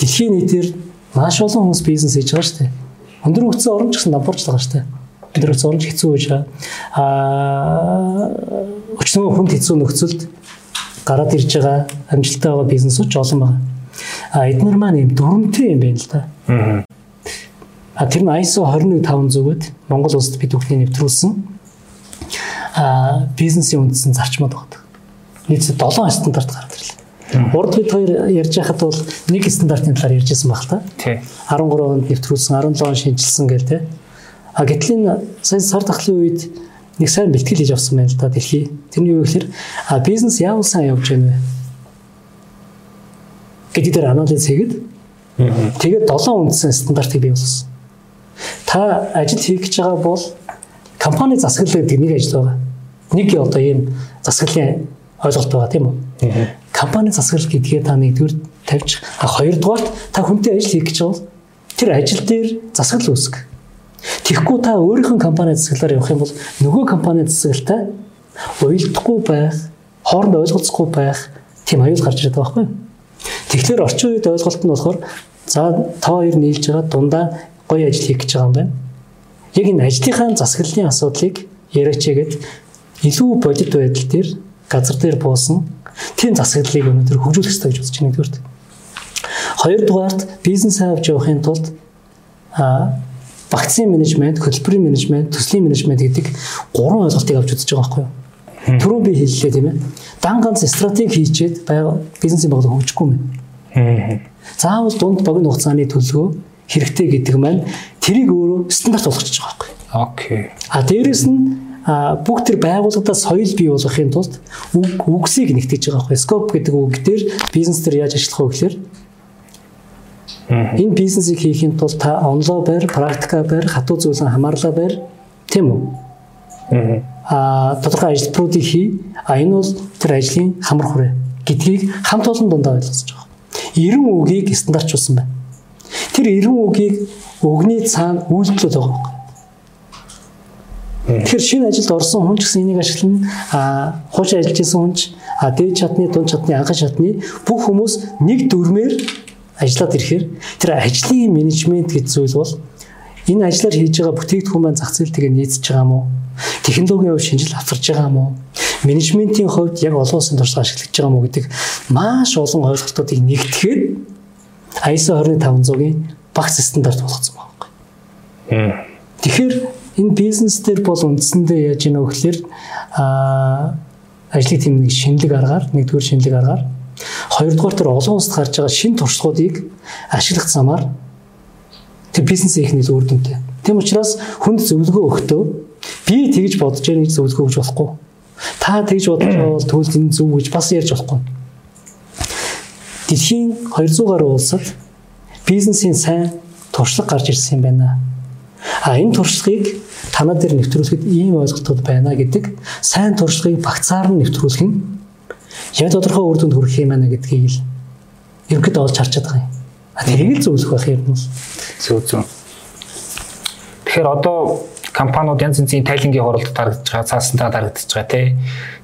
Дэлхийн нийтээр маш олон хүмүүс бизнес хийж байгаа шүү дээ. Өндөр хөгжсөн орн ч гэсэн нампуурч байгаа шүү дээ. Өндөр хөгжсөн орн хэцүү байж байгаа. Аа өчнөө хүнд хэцүү нөхцөлд гараад ирж байгаа амжилттай байгаа бизнесүүд ч олон байна. А эдгээр маань юм дүрмтэй юм байна л да. А тэр нь ISO 21500-д Монгол улсад бид бүхний нэвтрүүлсэн а бизнесийн үндсэн зарчмууд байна. Нийт 7 стандарт гараад ирлээ. Урд бид хоёр ярьж байхад бол нэг стандартын талаар ярьжсэн баг та. Тий. 13 онд нэвтрүүлсэн, 17 он шинжилсэн гэл те. А гэтэл энэ сая сар тахлын үед нэг сайн бэлтгэл хийж авсан байна л да дэлхий. Тэрний юу гэхээр а бизнес яавал сайн явж байна вэ? гэдэг дээр анализ хийгээд тэгээд 7 үндсэн стандартыг бий болгосон. Та ажил хийх гэж байгаа бол компани засаглал гэдэг нэг ажил байгаа. Нэг одоо ийм засаглалын ойлголт байгаа тийм үү? компани засаглал гэдгээ та нэгдүгээр тавьж а хоёрдугаарт та хүнтэй ажил хийх гэж бол тэр ажил дээр засаглал үүсгэх. Тэгэхгүй та өөрийнхөө компани засаглалаар явах юм бол нөгөө компани засаглалтай уялдахгүй байх, хооронд ойлголцохгүй байх тийм аюул гарч ирээд байгаа байхгүй. Тэгэхээр орчин үед ойлголт нь болохоор за та хоёр нийлж байгаа дундаа гоё ажил хийх гэж байгаа юм байна. Яг энэ ажлынхаа засаглалын асуудлыг яриачээгээд илүү бодит байдал дээр газар дээр буусан Тийм засаглалыг өнөөдөр хөгжүүлэх хэрэгтэй гэж бодож байна нэгдүгürt. Хоёрдугаарт бизнес авч явахын тулд а вакцины менежмент, хөтөлбөрийн менежмент, төслийн менежмент гэдэг гурван ойлголтыг авч үзэж байгаа байхгүй юу? Түрүү би хэллээ тийм ээ. Дан ганц стратеги хийчээд бизнесийн бодлого хөгжихгүй мэн. Заавал дунд богино хугацааны төлөвлөгөө хэрэгтэй гэдэг маань тэрийг өөрөө стандарт болгочихж байгаа байхгүй юу? Окей. А дээрэс нь а бүх тэр байгууллагада соёл бий болгохын тулд үг үгсийг нэгтгэж байгаа байхгүй. Scope гэдэг үг дээр бизнес дээр яаж ажиллах вэ гэхээр энэ бизнесийг хийхин тулд та онлоо байр, практика байр, хатуу зүйлэн хамаарлаа байр тийм үү? Аа тодорхой ажилтнуудыг хий. А энэ бол тэр ажлын хамар хүрээ гэдгийг хамт олон дундаа ойлгосож байгаа. 90 үгийг стандартчулсан байна. Тэр 90 үгийг өгний цаана үйлдэлүүд байгаа. Тэгэхээр шинэ ажилд орсон хүн ч гэсэн энийг ашиглана. А хуучин ажиллаж исэн хүн ч а дээд чадны, дунд чадны, анхан чадны бүх хүмүүс нэг дүрмээр ажиллаад ирэхээр тэр ажлын менежмент гэж зүйл бол энэ ажлаар хийж байгаа бүтээгдэхүүн маань зах зээлтэйгээ нийцж байгаа мó? Технологийн хувьд шинжил авчирч байгаа мó? Менежментийн хувьд яг олон улсын туршлага ашиглаж байгаа мó гэдэг маш олон ойлголтуудыг нэгтгэхэд ISO 20500-ийн багц стандарт болгоцсон байна. Тэгэхээр энэ бизнес дээр бол үндсэндээ яаж яах вэ гэхээр а ажлын тэм нэг шинэлэг аргаар нэгдүгээр шинэлэг аргаар хоёрдугаар тэр олон улсад гарч байгаа шин туршлагуудыг ашиглах замаар тэр бизнес их нэг үр дүнтэй. Тийм учраас хүнд зөвлөгөө өгөхдөө би тэгж бодож байгаа гэж зөвлөгөө өгч болохгүй. Та тэгж бодож бол төлөв энэ зөв гэж бас ярьж болохгүй. Дэлхийн 200 гаруй улсад бизнесийн сайн туршлага гарч ирсэн юм байна. А энэ туршлагыг танаа дээр нэвтрүүлэхэд ийм ойлголтууд байна гэдэг сайн туршлагыг багцаар нь нэвтрүүлэх нь яг тодорхой үр дүнд хүрэх юм байна гэдгийг л ерөнхийдөө олж харчаад байгаа юм. А тэрийг л зөвлөх байх юм бол зөв зөв. Тэгэхээр одоо компаниуд янз янзын тайлангийн хуралд дарагдж байгаа, цаасантаа дарагдж байгаа тий.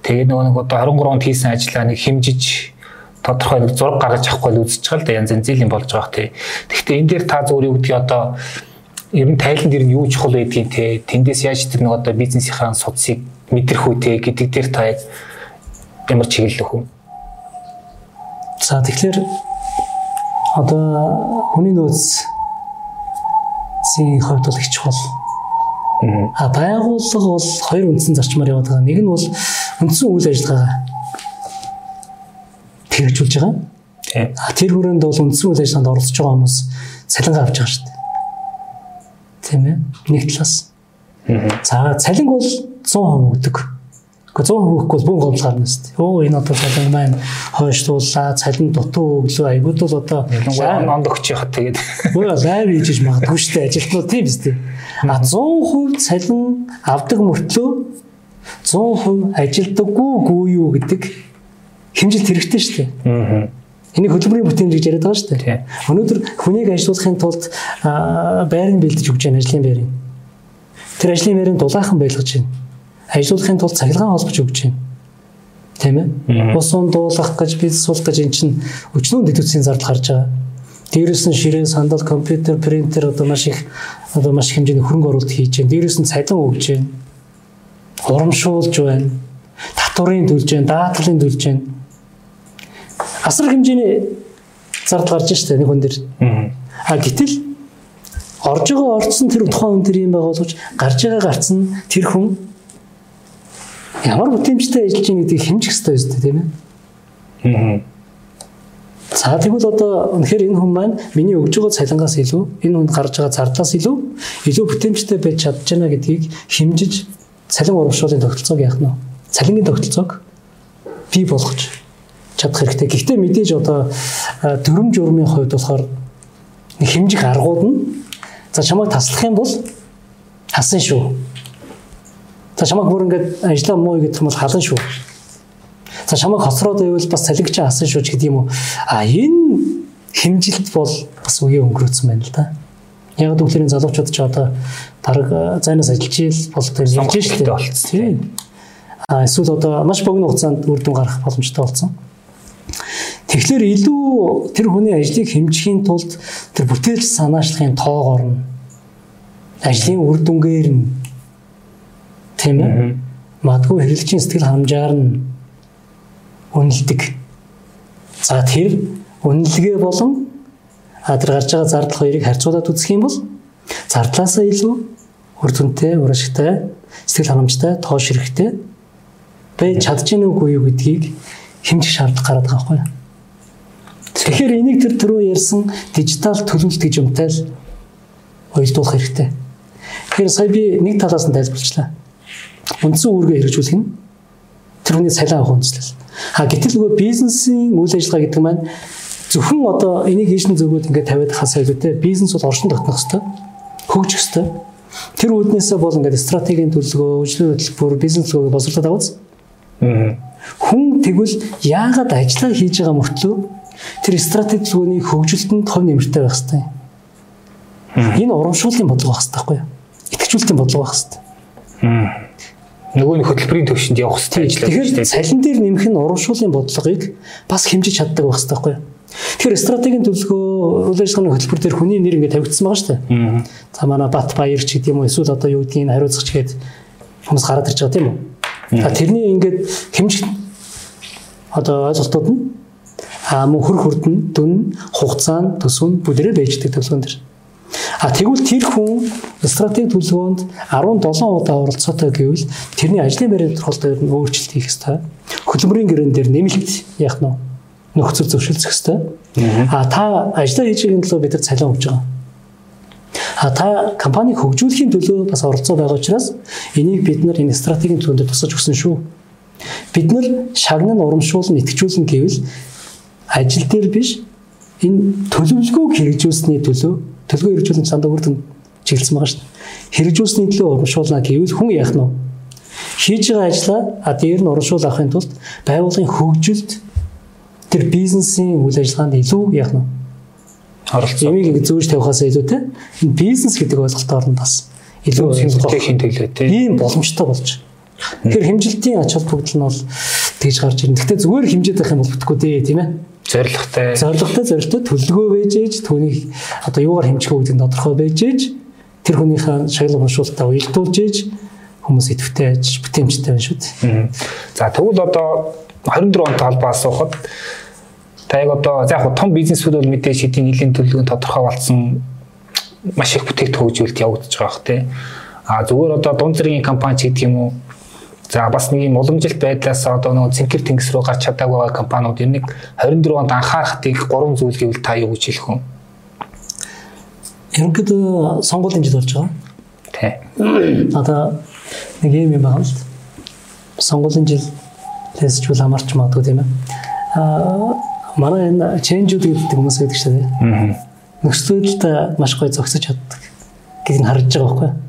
Тэгээд нөгөө нэг одоо 23 онд хийсэн ажлаа нэг хэмжиж тодорхой нэг зураг гаргаж авахгүй л үзэж байгаа л да янз янзын юм болж байгаа тий. Гэхдээ энэ дээр та зөв юу гэдгийг одоо ер нь тайлан дээр нь юу чухал байдгийг те тэндээс яаж тэр нэг одоо бизнесийнхаа судсыг мэдрэх үү те гэдэг дээр та ямар чиглэлэх үү? За тэгэхээр одоо хүний нөөц зин хувьд бол их чухал. А байгууллага бол хоёр үндсэн зарчмаар яваад байгаа. Нэг нь бол үндсэн үйл ажиллагаа хэрэгжүүлж байгаа. А тэр хүрээнд бол үндсэн үйл ажиллагаанд оролцож байгаа хүмүүс цалингаа авч байгаа шүү дээ тийм ээ нэг талаас за цалинг бол 100% өгдөг 100% өгөхгүй бүүн гомдол гарна шүү дээ. Оо энэ одоо цалин маань хойшлууллаа, цалин дутуу өглөө айгууд бол одоо онд өгч яхад тэгээд өө лайв хийж магадгүй шүү дээ. Ажилтнууд тийм биз дээ. А 100% цалин авдаг мөртлөө 100% ажилдаггүй гүү юу гэдэг хэмжилт хэрэгтэй шүү дээ. Аа Энийг хөдөлмөрийн бүтээн гэж яриад байгаа шүү дээ. Өнөөдөр хүнийг ажилуулахын тулд байрын бэлдэж өгч байгаа ажлын байрын. Тэр ажлын байрын дулаахан байлгаж байна. Ажилуулахын тулд цахилгаан холбож өгч байна. Тийм ээ? Ус ун дуулах гэж бизнес сул гэж эн чинь өчнөө дэдүцийн зардал гарч байгаа. Дээрээс нь ширээ, сандал, компьютер, принтер одоо маш их одоо маш хэмжээний хөрөнгө оруулалт хийж байна. Дээрээс нь цалин өгж байна. Урамшуулж байна. Татварын төлж байна, даатгалын төлж байна асар хэмжээний зардал гарч штэ нэг хүн дээр. А гэтэл орж байгаа орцсон тэр тухайн хүн тэр юм байгаа боловч гарч байгаа гарцсан тэр хүн ямар бүтэмжтэй ажиллаж байгаа гэдгийг хэмжих хэрэгтэй үстэй тийм ээ. За тэгвэл одоо үнэхээр энэ хүн маань миний өгж байгаа цалингаас илүү энэ хүн гарч байгаа зардлаас илүү илүү бүтэмжтэй байж чадж байна гэдгийг хэмжиж цалин урамшууллын тогтолцоог яах нь вэ? Цалингийн тогтолцоог бий болгож чадах хэрэгтэй. Гэхдээ мэдээж одоо дөрөм журмын хувьд болохоор хэмжих аргууд нь за чамайг таслах юм бол хасан шүү. За чамайг бүр ингээд ажиллаа муу гэдэг юм бол халан шүү. За чамайг хоцроод байвал бас цалигч хасан шүү гэдэг юм уу. А энэ хэмжилт бол бас үе өнгөрөөцсөн байна л да. Яг дүүхлэрийн залуучууд ч одоо баг зайнаас ажиллаж ийл бол тэр явж штэ болцсон. Тийм. А эсвэл одоо маш богино хугацаанд үр дүн гарах боломжтой болсон. Тэгэхээр илүү тэр хүний ажлыг хэмжихийн тулд тэр бүтээлч санаачлагын тоогоор нь ажлын үр дүнгээр нь тийм ээ магадгүй хэрэглэгчийн сэтгэл ханамжаар нь үнэлдэг. За тэр үнэлгээ болон тэр гарч байгаа зардал хоёрыг харьцуулаад үзэх юм бол зардлаасаа илүү үр дүнтэй, урашигтай, сэтгэл ханамжтай, тоош хэрэгтэй байж чадж гэнэ үгүй юу гэдгийг хэмжих шаардлага гараад байгаа байхгүй? Тэгэхээр энийг тэр түрүү ярьсан дижитал төлөвлөлт гэж юмтай л уялдуулах хэрэгтэй. Тэгэхээр сая би нэг талаас нь тайлбарчлаа. Үндсэн үүргээ хэрэгжүүлэх нь тэр хүний цалин авах үндэслэл. А гэтэл нөгөө бизнесийн үйл ажиллагаа гэдэг маань зөвхөн одоо энийг ийш нь зөвгөөд ингээд тавиад хасаа илүүтэй бизнес бол оршин тогтнох хэрэгтэй. Хөгжих хэрэгтэй. Тэр үүднээсээ бол ингээд стратегийн төлөвлөгөө, үйлчлэгийн хөтөлбөр, бизнес төлөвлөгөө босруулаад аваз. Хүн тэгвэл яагаад ажиллаа хийж байгаа мөртлөө тэр стратеги төлөвлөгөөний хөгжилтөнд хов нэмэртэй байх хэрэгтэй. Энэ урамшууллын бодлого байх хэрэгтэй байхгүй юу? Итгэжүүлэлтийн бодлого байх хэрэгтэй нөгөө нэг хөтөлбөрийн төвшөнд явах хэрэгтэй ажиллаж байна. Тэгэхээр цалин дээр нэмэх нь урамшууллын бодлогыг бас хэмжиж чаддаг байх хэрэгтэй байхгүй юу? Тэгэхээр стратегийн төлөвлөгөө үйл ажиллагааны хөтөлбөр дээр хүний нэр ингээд тавигдсан байгаа шүү дээ. За манай Бат Баяр ч гэдэг юм уу эсвэл одоо юу гэдгийг хариуцагч гээд хүмүүс гараад ирж байгаа тийм үү? За тэрний ингээд хэмжих одоо ойлголтууд нь а мөн хөр хүрдэн дүн хугацаанд төсвөн бүлрээ байждаг төлөвлөгөөн дэр. А тэгвэл тэр хүн стратеги төлөвлөгөөнд 17 удаа оролцоотой гэвэл тэрний ажлын байрны тодорхойлолтоор нь өөрчлөлт хийх ёстой. Хөдөлмөрийн гэрэн дээр нэмэлт яах нь нөхцөл зөвшөөрлөх ёстой. А та ажлаа хийж байгаа төлөө бид нар цалин өгж байгаа. А та компаниг хөгжүүлэхийн төлөө бас оролцоо байгаа учраас энийг бид нар энэ стратегийн төлөвөнд тусаж өгсөн шүү. Бид нар шагнан урамшуулн итгэжүүлэн гэвэл ажил дээр биш энэ төлөвлөгөөг хэрэгжүүлсэний төлөө төлгөө хэрэгжүүлэн сандаа үрдэн чиглэсэн байгаа шүү дээ. Хэрэгжүүлсний төлөө урамшуулна гэвэл хүн яах нь вэ? Хийж байгаа ажлаа а дээр нь урамшуул авахын тулд байгууллагын хөгжилд тэр бизнесийн үйл ажиллагаанд илүү яах нь оролцоо. Ямиг ингэ зөөж тавихаас илүүтэй энэ бизнес гэдэг ойлголтоор нь бас илүү сэтгэхийн төлөө тийм ийм боломжтой болж. Тэгэхээр хэмжилтийн ач холбогдол нь бол тэгж гарч ирнэ. Гэхдээ зүгээр хэмжээд байх юм бол бүтэхгүй дээ тийм ээ зоригтой. Зоригтой зоригтой. Төлөвлөгөө байж ээж түүнийг одоо юугаар хэмжих үү гэдэг нь тодорхой байж ээж. Тэр хүнийхээ шаглал уншуултаа уялдуулж ээж. Хүмүүс идэвхтэй аж бүтээмжтэй байна шүү дээ. За тэгвэл одоо 24 онтой холбоо асуухад та яг одоо яг том бизнесүүд бол мэдээж хэдийн нэлийн төлөвлөгөө тодорхой болсон маш их бүтээгдэхүүн хөгжүүлэлт явагдаж байгаа бох тий. А зүгээр одоо дунд зэргийн компани ч гэдэг юм уу За бас нэг юм уламжилт байдлаас одоо нөгөө цэнхэр тэнгис рүү гарч чадаагүй байгаа компаниуд энийг 24 онд анхаарах тийг гурван зүйл гэвэл та юу гэж хэлэх вэ? Ерөнхийдөө сонгуулийн жил болж байгаа. Тий. Одоо нэг юм юм байна л. Сонгуулийн жил лэсчүүл амарч магадгүй тийм ээ. Аа манай энэ change-үүд гэдэг хүмүүс байдаг шүү дээ. Аа. Нөхцөлд маш гоё зогсож чаддаг гэдгийг харж байгаа байхгүй юу?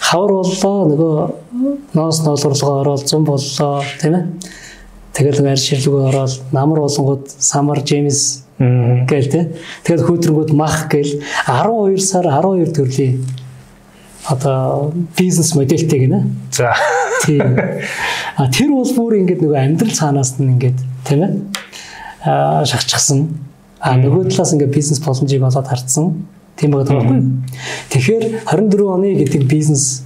Хавар боллоо нөгөө ноос ноолгорлогоо ороод зам боллоо тийм ээ. Тэгэл арь ширлэгөө ороод намар болонгууд самар джеймс гээл тий тэгэл хүүтрэнгүүд мах гээл 12 сар 12 төрлийн одоо бизнес модельтэй гинэ. За. Тийм. <laughs> А тэр бол бүр ингээд нөгөө амьдрал цаанаас нь ингээд тийм ээ а шахчихсан. А нөгөө талаас ингээд бизнес боломжийг олоод харцсан Тийм байгаа байхгүй. Тэгэхээр 24 оны гэдэг бизнес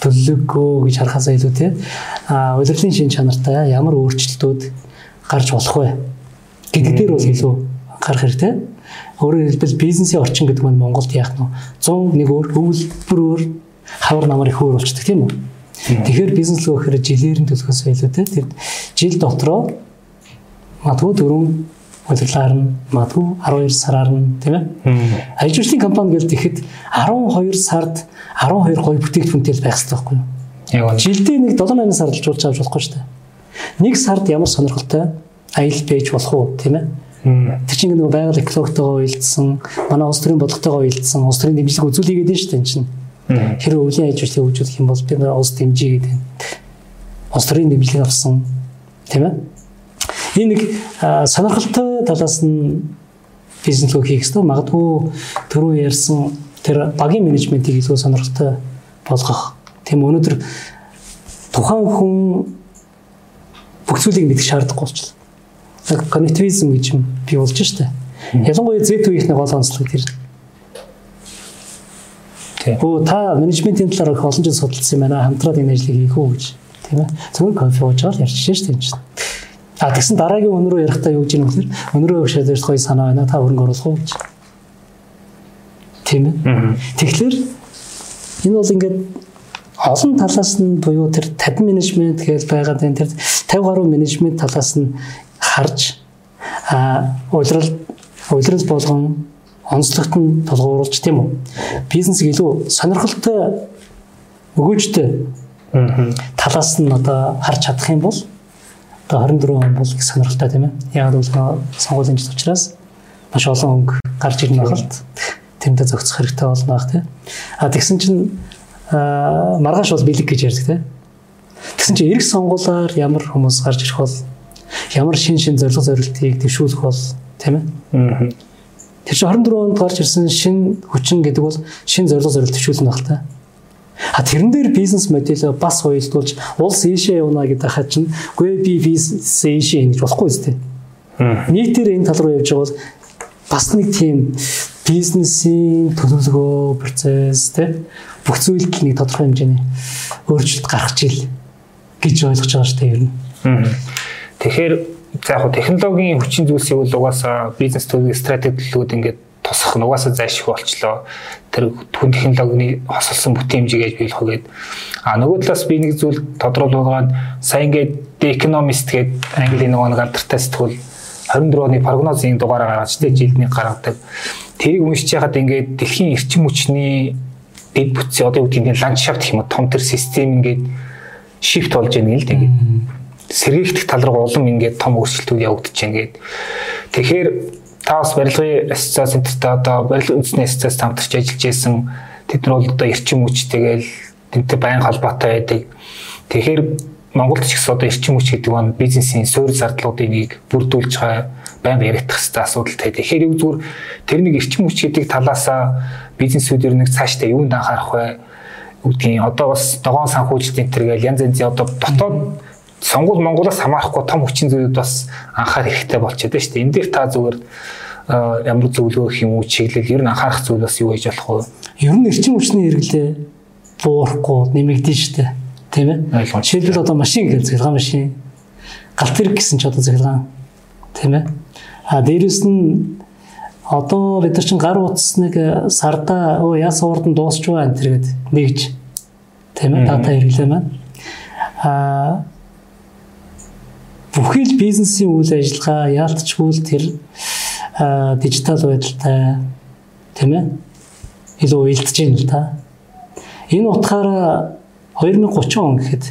төлөвлөгөө гэж харахаас илүү те а удирдлын шин чанартай ямар өөрчлөлтүүд гарч болох вэ гэдэг дээр бол илүү анхаарах хэрэгтэй. Өөрөөр хэлбэл бизнесийн орчин гэдэг нь Монголд яах нь 100 нэг өөр өвлбөр өөр хавар намар их өөр болчдөг тийм үү? Тэгэхээр бизнес л гэхээр жилээр нь төлөхөөс илүү тэр жил дотроо матгүй дөрөв удирлаар нь магадгүй 12 сараар нь тийм ээ. Ажилчлалын компани гэж тэгэхэд 12 сард 12 гоё бүтээгдэхүүнтэй байх хэрэгтэй байхгүй юу? Яг үнэ. Жилдээ нэг 7-8 сар л жуулж авч болохгүй шүү дээ. Нэг сард ямар сонирхолтой аялал байж болох уу тийм ээ? Тэр чинь нэг байгаль экологтойгоо уялдсан, манай улс төрийн бодлоготойгоо уялдсан, улс төрийн дэмжлэг үзүүлэх гэдэг нь шүү дээ энэ чинь. Хэрэв өвлийн ажилчлалыг хөгжүүлэх юм бол бид нар улс дэмжиж гэдэг. Улс төрийн дэмжлэг авсан тийм ээ? Энэ нэг сонирхолтой талаас нь бизнеслөө хийх хэрэгтэй. Магадгүй түрүү ярьсан тэр багийн менежментийг илүү сонирхолтой болгох. Тийм өнөөдөр тухайн хүн бүх зүйлийг мэдэх шаардлагагүй болчихлоо. Яг коннективизм гэж юм бий болж штэ. Ялангуяа Z үеийнхний гол онцлог тэр. Тийм. Оо та менежментийн талаар их олон жил судалсан юм байна. Хамтраад энэ ажлыг хийх үү гэж. Тийм ээ. Зөвхөн кофе ууж байгаа л ярьчих штэ юм чинь. А тэгсэн дараагийн өн рүү ярихдаа юу гэж юм бэ? Өн рүү явшаад гоё санаа байна. Та хөрөнгө оруулах уу гэж. Тийм ээ. Тэгэхээр энэ бол ингээд олон талаас нь буюу тэр тад менежмент гэж байгаад энэ тэр 50 гаруй менежмент талаас нь харж а улирал улирал болгон онцлогт нь тулгуурлаж тийм үү? Бизнесийг илүү сонирхолтой өгөөжтэй талаас нь одоо харж чадах юм бол одоо 24 он бол их сонирхолтой тийм ээ. Яг л сонгуулийн жил учраас маш олон өнгө гарч ирнэ байхад тэмдэ зохицох хэрэгтэй болно бах тийм. А тэгсэн чинь маргааш бол бэлэг гэж ярьдаг тийм. Тэгсэн чинь эрэг сонгуулаар ямар хүмүүс гарч ирэх бол ямар шин шин зорилго зорилтыг төвшүүлэх бол тийм ээ. Тэр чинь 24 онд гарч ирсэн шин хүчин гэдэг бол шин зорилго зорилт төвшүүлнэ баг та. А тэрэн дээр бизнес модель бас уялдуулж улс ийшээ явна гэдэг хаа чинь үгүй би бизнес ийшээ ингэж болохгүй зү. Нийтээр энэ тал руу явж байгаа бол бас нэг тийм бизнесийн төлөвлөгөө процесс те бүх зүйлд нэг тодорхой хэмжээний өөрчлөлт гарах жил гэж ойлгож байгаа шүү дээ ер нь. Тэгэхээр за яг технологийн хүчин зүйлсийг бол угаасаа бизнес төлөв стратегиуд ингээд тусах нь угаасаа зайшгүй болчлоо. Тэр хүн технологийн хосолсон бүтээн хэмжээ гэж биелэх үгээд а нөгөө талаас би нэг зүйл тодруулаад сайн ингээд The Economist гэдэг английн нөгөө нэг алдартай сэтгүүл 24 оны прогнозын дугаараа гаргаж тэ жилдний гаргадаг. Тэрийг уншиж яхад ингээд дэлхийн эрчим хүчний дэд бүтцийн одоо юу гэдгийг ландшафт гэх юм уу том төр систем ингээд шифт болж байна гэл тэгээд сэргийгдэх тал руу улам ингээд том өөрчлөлтүүд явагдаж байна гээд тэгэхээр бас барилгын ассоциац центртээ одоо барилгын үндэсний ассоциац хамтарч ажиллаж байсан тэд нар бол одоо эрчим хүч тэгэл тэнтэй байн холбоотой байдаг тэгэхээр Монголд ч гэсэн одоо эрчим хүч гэдэг нь бизнесийн суурь зардлуудыг нэг бүрдүүлж байгаа байнга яригдах хэвээр асуудал taj. Тэгэхээр юу зүгээр тэр нэг эрчим хүч гэдэг талаасаа бизнесүүд ер нь цаашдаа юунд анхаарах вэ? Үгдгийн одоо бас догоон санхүүжилт энэ төр гээл янз янзын одоо дотоод сонгуул Монголоос хамаарахгүй том хүчин зүйлүүд бас анхаарах хэрэгтэй болчиход байна шүү дээ. Энд дээр та зүгээр ямар зөвлөгөө гэх юм уу? Чиглэл. Ер нь анхаарах зүйл бас юу гэж болох вэ? Ер нь эрчим хүчний хэрэглээ буурахгүй нэмэгдэн дээ. Тийм ээ. Жишээлбэл одоо машин гэж захиргаан машин. Галт хэрэг гэсэн ч одоо захиргаан тийм ээ. А дээрэс нь одоо бид нар чинь гар утасныг сарда өө яс уурдан дуусч байгаа энэ төргээд нэгж. Тийм ээ дата хэрэглээ маань а бүхий л бизнесийн үйл ажиллагаа яалтчгүй л тэр дижитал байдалтай тийм ээ илүү уялдж байна л та. Энэ утгаараа 2030 он гэхэд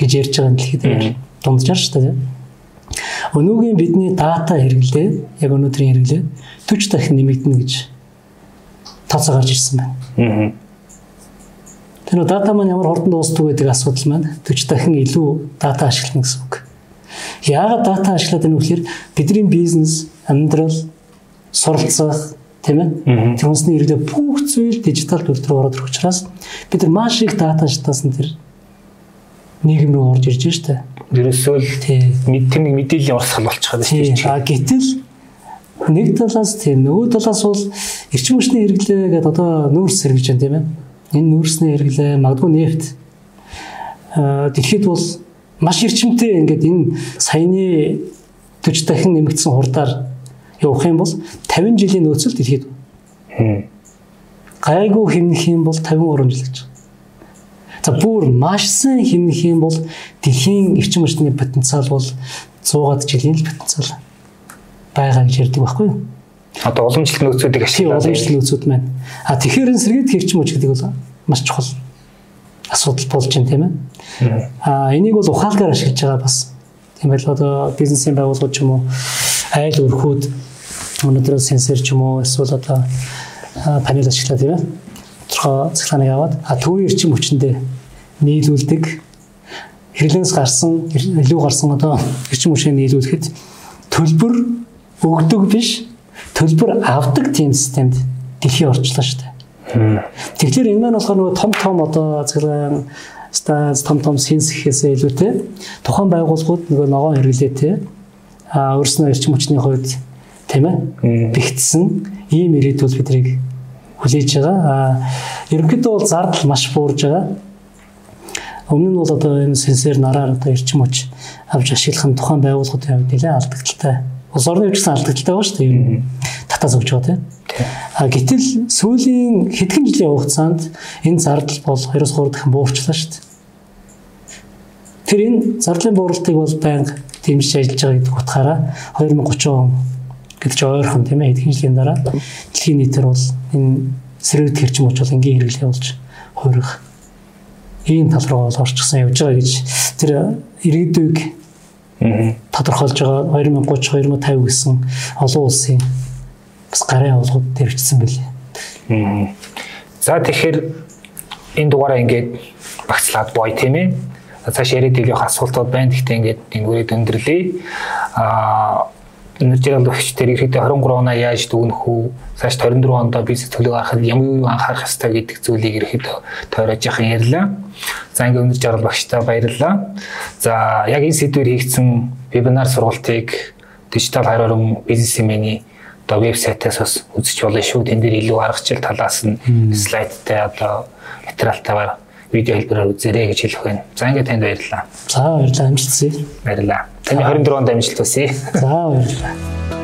гэж ярьж байгаа дэлхийд дунджаар шүү дээ. Өнөөгийн бидний дата хэрэглээ яг өнөөдрийн хэрэглээ 40 дахин нэмэгдэнэ гэж тооцоо гарч ирсэн байна. Тэр нөө дата маань ямар хурдан дуустдаг гэдэг асуудал маань 40 дахин илүү дата ашиглана гэсэн үг. Яагаад дата ашиглаад байна вэ гэхээр бидний бизнес, амьдрал, суралцах тийм ээ. Тэр хүнсний иргэдээ бүх зүйл дижитал төл рүү ороод ирэх учраас бид нар маш их дата шатаас нь тэр нийгэм рүү орж ирж штэ. Ерөөсөө л тийм мэдээллийн урсгал болчиход байна шүү дээ. А гэтэл нэг талаас тийм нөгөө талаас бол эрчим хүчний хэрэглээ гэдэг одоо нүүрс хэрэгж байна тийм ээ. Энэ нүүрсний хэрэглээ магадгүй нефт дэлхийд бол маш эрчимтэй ингээд энэ саяны 40 дахин нэмэгдсэн хурдаар явах юм бол 50 жилийн нөөцөл дэлхийд гайгүй хэмнэх юм бол 53 жил гэж. За бүр маш сайн хэмнэх юм бол дэлхийн эрчим хүчний потенциал бол 100-аад жилийн л потенциал байгаа гэж ярьдаг байхгүй юу? Одоо уламжлалт нөөцүүдийг ашиглаад уламжлалт нөөцүүд маань. А тэгэхээр сэргээд хэрчим хүч гэдэг бол маш чухал асуудал болж байна тийм ээ. А энийг бол ухаалгаар ашиглаж байгаа бас. Тийм байл одоо бизнесийн байгууллагууд ч юм уу айл өрхүүд өнөөдөр сенсор ч юм уу эсвэл одоо панел ашиглаа тийм ээ. Тодорхой цахилгааныг аваад а төвийн эрчим хүчиндээ нийлүүлдэг хэрэглээс гарсан илүү гарсан одоо эрчим хүчийг нийлүүлэхэд төлбөр өгдөг биш төлбөр авдаг тийм системд дэлхий орчлоо шүү дээ. Тэгэхээр энэ маань болохоор нөгөө том том одоо цэглэн станц том том сенс гэхээсээ илүүтэй тухайн байгууллагууд нөгөө ногоон хэрэглээтэй а өөрснөө эрчим хүчний хувьд тийм ээ бэгдсэн ийм ирээдүйд биднийг хүлээж байгаа. А ерөнхийдөө бол зардал маш буурж байгаа. Өмнө нь бол одоо энэ сенсор нараар одоо эрчим хүч авч ашиглах тухайн байгууллагуудын хувьд нэлээд алдагдaltaй. Улс орны хувьд гэсэн алдагдaltaй байгаа шүү дээ. Нь татаа зөвж байгаа тийм. А гэтэл сүүлийн хэдхэн жилийн хугацаанд энэ зардал бол 2-3 дахин буурчлаа шүү дээ. Тэр энэ зардлын бууралтыг бол байнга дэмжиж ажиллаж байгаа гэдэг утгаараа 2030 он гэдэг чинь ойрхон тийм ээ хэдхэн жилийн дараа дэлхийн нийтээр бол энэ сэрүүт хэрчим уч бол энгийн хэрэглээ болж хуурах ийм тал руу бол орчихсон явж байгаа гэж тэр ирээдүйг тодорхойлж байгаа 2030 2050 гэсэн олон улсын бас гарын авалгууд дэрвчсэн байлээ. За тэгэхээр энэ дугаараа ингээд багцлаад бой тийм ээ. Цааш яриад ийлэх асуултууд байна. Гэхдээ ингээд энэ үрээд өндөрлөе. Аа энержиал өгч тэр ирэхдээ 23 оноо яаж дүгнэх үү? Цааш 24 онд бизнес төлөв гаргахад ямар юу анхаарах ёстой гэдэг зүйлийг ирэхэд тойрож яхан ярьлаа. За ингээд өндөр жаргал багштай баярлалаа. За яг энэ сэдвээр хийгдсэн вебинар сургалтыг дижитал хараар бизнесмений одоо вебсайтаас бас үзэж болно шүү. Тэн дээр илүү аргачлал талаас нь слайдтай одоо материалтайгаар видео хэлбэрээр үзээрэй гэж хэлэх байна. За ингээд танд баярлалаа. За баярлалаа амжилт хүсье. Баярлалаа. Таны 24 онд амжилт хүсье. За баярлалаа.